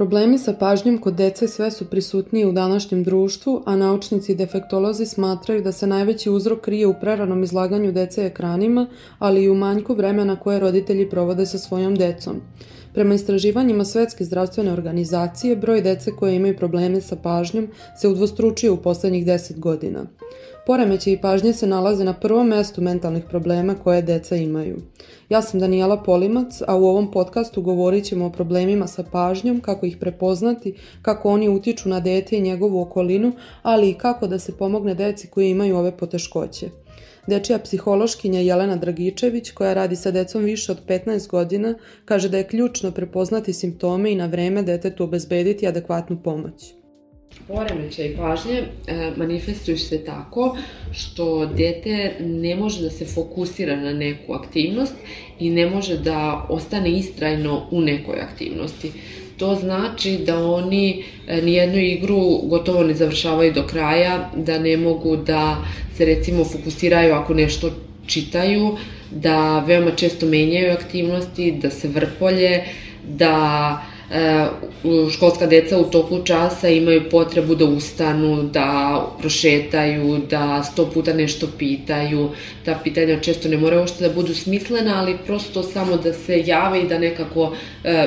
Problemi sa pažnjom kod dece sve su prisutniji u današnjem društvu, a naučnici i defektolozi smatraju da se najveći uzrok krije u preranom izlaganju dece ekranima, ali i u manjku vremena koje roditelji provode sa svojom decom. Prema istraživanjima Svetske zdravstvene organizacije, broj dece koje imaju probleme sa pažnjom se udvostručio u poslednjih 10 godina. Poremeće i pažnje se nalaze na prvom mestu mentalnih problema koje deca imaju. Ja sam Danijela Polimac, a u ovom podcastu govorit ćemo o problemima sa pažnjom, kako ih prepoznati, kako oni utiču na dete i njegovu okolinu, ali i kako da se pomogne deci koji imaju ove poteškoće. Dečija psihološkinja Jelena Dragičević, koja radi sa decom više od 15 godina, kaže da je ključno prepoznati simptome i na vreme detetu obezbediti adekvatnu pomoć. Poremećaj pažnje e, manifestuju se tako što dete ne može da se fokusira na neku aktivnost i ne može da ostane istrajno u nekoj aktivnosti. To znači da oni e, nijednu igru gotovo ne završavaju do kraja, da ne mogu da se recimo fokusiraju ako nešto čitaju, da veoma često menjaju aktivnosti, da se vrpolje, da školska deca u toku časa imaju potrebu da ustanu, da prošetaju, da sto puta nešto pitaju. Ta pitanja često ne moraju uopšte da budu smislena, ali prosto samo da se jave i da nekako e,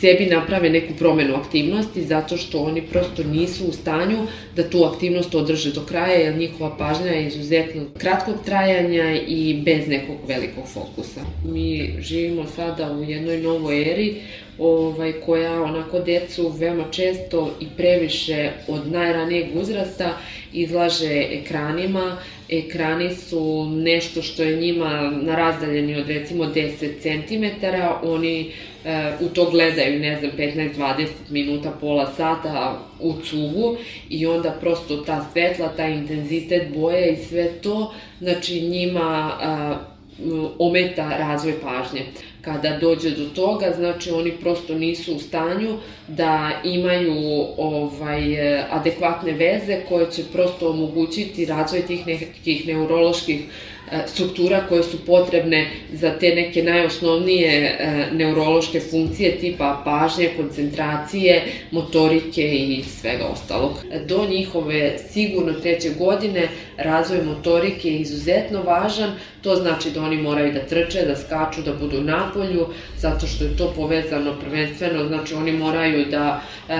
sebi naprave neku promenu aktivnosti, zato što oni prosto nisu u stanju da tu aktivnost održe do kraja, jer njihova pažnja je izuzetno kratkog trajanja i bez nekog velikog fokusa. Mi živimo sada u jednoj novoj eri ovaj, koja onako decu veoma često i previše od najranijeg uzrasta izlaže ekranima. Ekrani su nešto što je njima na razdaljeni od recimo 10 cm, oni e, u to gledaju, ne znam, 15-20 minuta, pola sata u cugu i onda prosto ta svetla, taj intenzitet boje i sve to, znači njima a, ometa razvoj pažnje kada dođe do toga, znači oni prosto nisu u stanju da imaju ovaj adekvatne veze koje će prosto omogućiti razvoj tih nekih neuroloških struktura koje su potrebne za te neke najosnovnije e, neurološke funkcije tipa pažnje, koncentracije, motorike i svega ostalog. Do njihove sigurno treće godine razvoj motorike je izuzetno važan, to znači da oni moraju da trče, da skaču, da budu na polju, zato što je to povezano prvenstveno, znači oni moraju da e,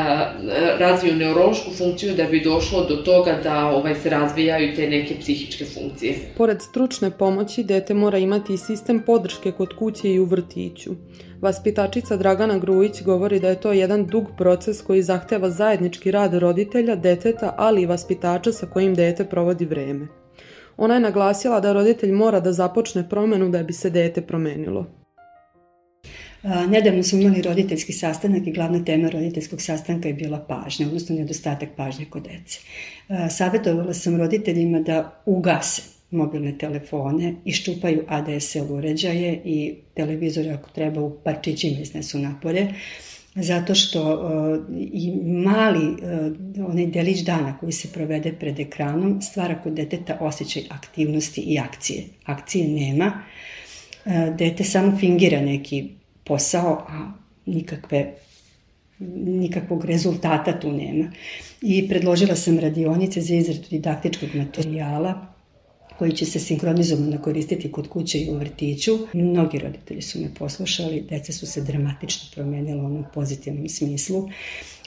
razviju neurološku funkciju da bi došlo do toga da ovaj se razvijaju te neke psihičke funkcije. Pored stručne stručne pomoći dete mora imati i sistem podrške kod kuće i u vrtiću. Vaspitačica Dragana Grujić govori da je to jedan dug proces koji zahteva zajednički rad roditelja, deteta, ali i vaspitača sa kojim dete provodi vreme. Ona je naglasila da roditelj mora da započne promenu da bi se dete promenilo. Nedavno smo imali roditeljski sastanak i glavna tema roditeljskog sastanka je bila pažnja, odnosno nedostatak pažnje kod dece. Savjetovala sam roditeljima da ugase mobilne telefone, iščupaju ADSL uređaje i televizore ako treba u parčićima iznesu napolje, zato što uh, i mali uh, onaj delić dana koji se provede pred ekranom stvara kod deteta osjećaj aktivnosti i akcije. Akcije nema, uh, dete samo fingira neki posao, a nikakve nikakvog rezultata tu nema. I predložila sam radionice za izradu didaktičkog materijala koji će se sinkronizovano koristiti kod kuće i u vrtiću. Mnogi roditelji su me poslušali, deca su se dramatično promenila u onom pozitivnom smislu.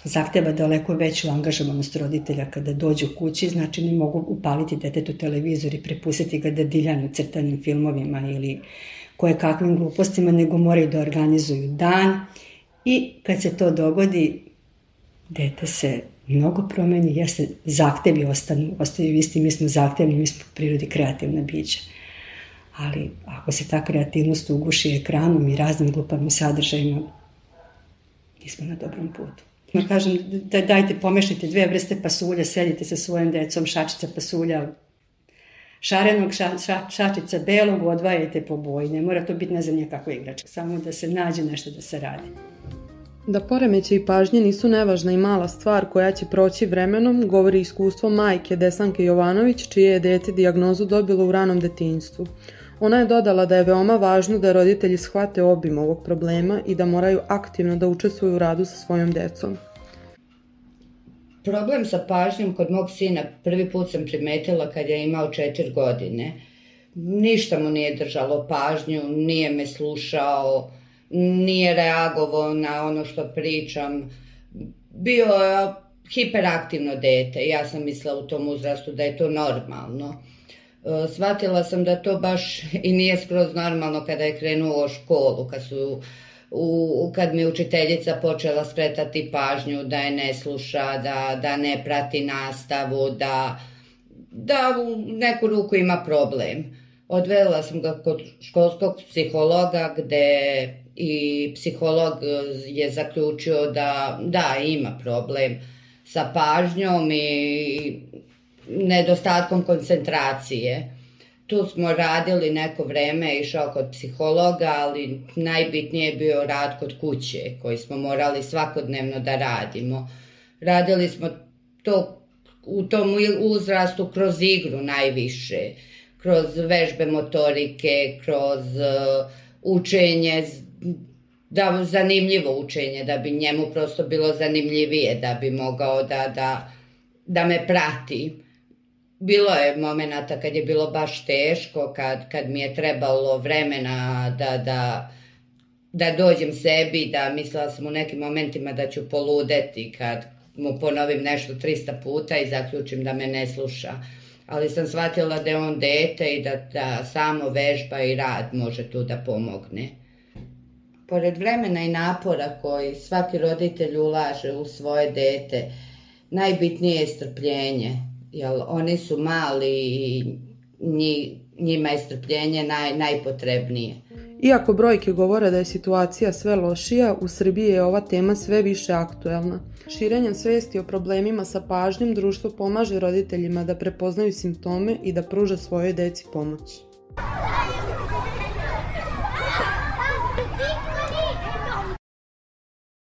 Zahteva daleko veću angažovanost roditelja kada dođu kući, znači ne mogu upaliti detetu televizor i prepustiti ga da diljanu crtanim filmovima ili koje kakvim glupostima, nego moraju da organizuju dan i kad se to dogodi, dete se mnogo promeni, jeste, zahtevi ostanu, ostaju isti, mi smo zahtevni, mi smo prirodi kreativna bića. Ali ako se ta kreativnost uguši ekranom i raznim glupavim sadržajima, nismo na dobrom putu. Ma kažem, da, dajte, pomešajte dve vrste pasulja, sedite sa svojim decom, šačica pasulja, šarenog ša, ša, šačica belog, odvajajte po boji. Ne mora to biti ne znam nikakva igračka, samo da se nađe nešto da se radi. Da poremeće i pažnje nisu nevažna i mala stvar koja će proći vremenom, govori iskustvo majke Desanke Jovanović, čije je dete diagnozu dobilo u ranom detinjstvu. Ona je dodala da je veoma važno da roditelji shvate obim ovog problema i da moraju aktivno da učestvuju u radu sa svojom decom. Problem sa pažnjom kod mog sina prvi put sam primetila kad je imao četiri godine. Ništa mu nije držalo pažnju, nije me slušao, nije reagovao na ono što pričam. Bio je hiperaktivno dete. Ja sam mislila u tom uzrastu da je to normalno. E, shvatila sam da to baš i nije skroz normalno kada je krenuo u školu, kad su u, kad mi učiteljica počela skretati pažnju da je ne sluša, da, da ne prati nastavu, da, da u neku ruku ima problem. Odvela sam ga kod školskog psihologa gde i psiholog je zaključio da da ima problem sa pažnjom i nedostatkom koncentracije. Tu smo radili neko vreme, išao kod psihologa, ali najbitnije je bio rad kod kuće, koji smo morali svakodnevno da radimo. Radili smo to u tom uzrastu kroz igru najviše, kroz vežbe motorike, kroz uh, učenje, da, zanimljivo učenje, da bi njemu prosto bilo zanimljivije, da bi mogao da, da, da me prati Bilo je momenata kad je bilo baš teško, kad, kad mi je trebalo vremena da, da, da dođem sebi, da mislila sam u nekim momentima da ću poludeti kad mu ponovim nešto 300 puta i zaključim da me ne sluša. Ali sam shvatila da je on dete i da, da samo vežba i rad može tu da pomogne. Pored vremena i napora koji svaki roditelj ulaže u svoje dete, najbitnije je strpljenje jer oni su mali i njima je strpljenje naj, najpotrebnije. Iako brojke govore da je situacija sve lošija, u Srbiji je ova tema sve više aktuelna. Širenjem svesti o problemima sa pažnjom društvo pomaže roditeljima da prepoznaju simptome i da pruža svojoj deci pomoć.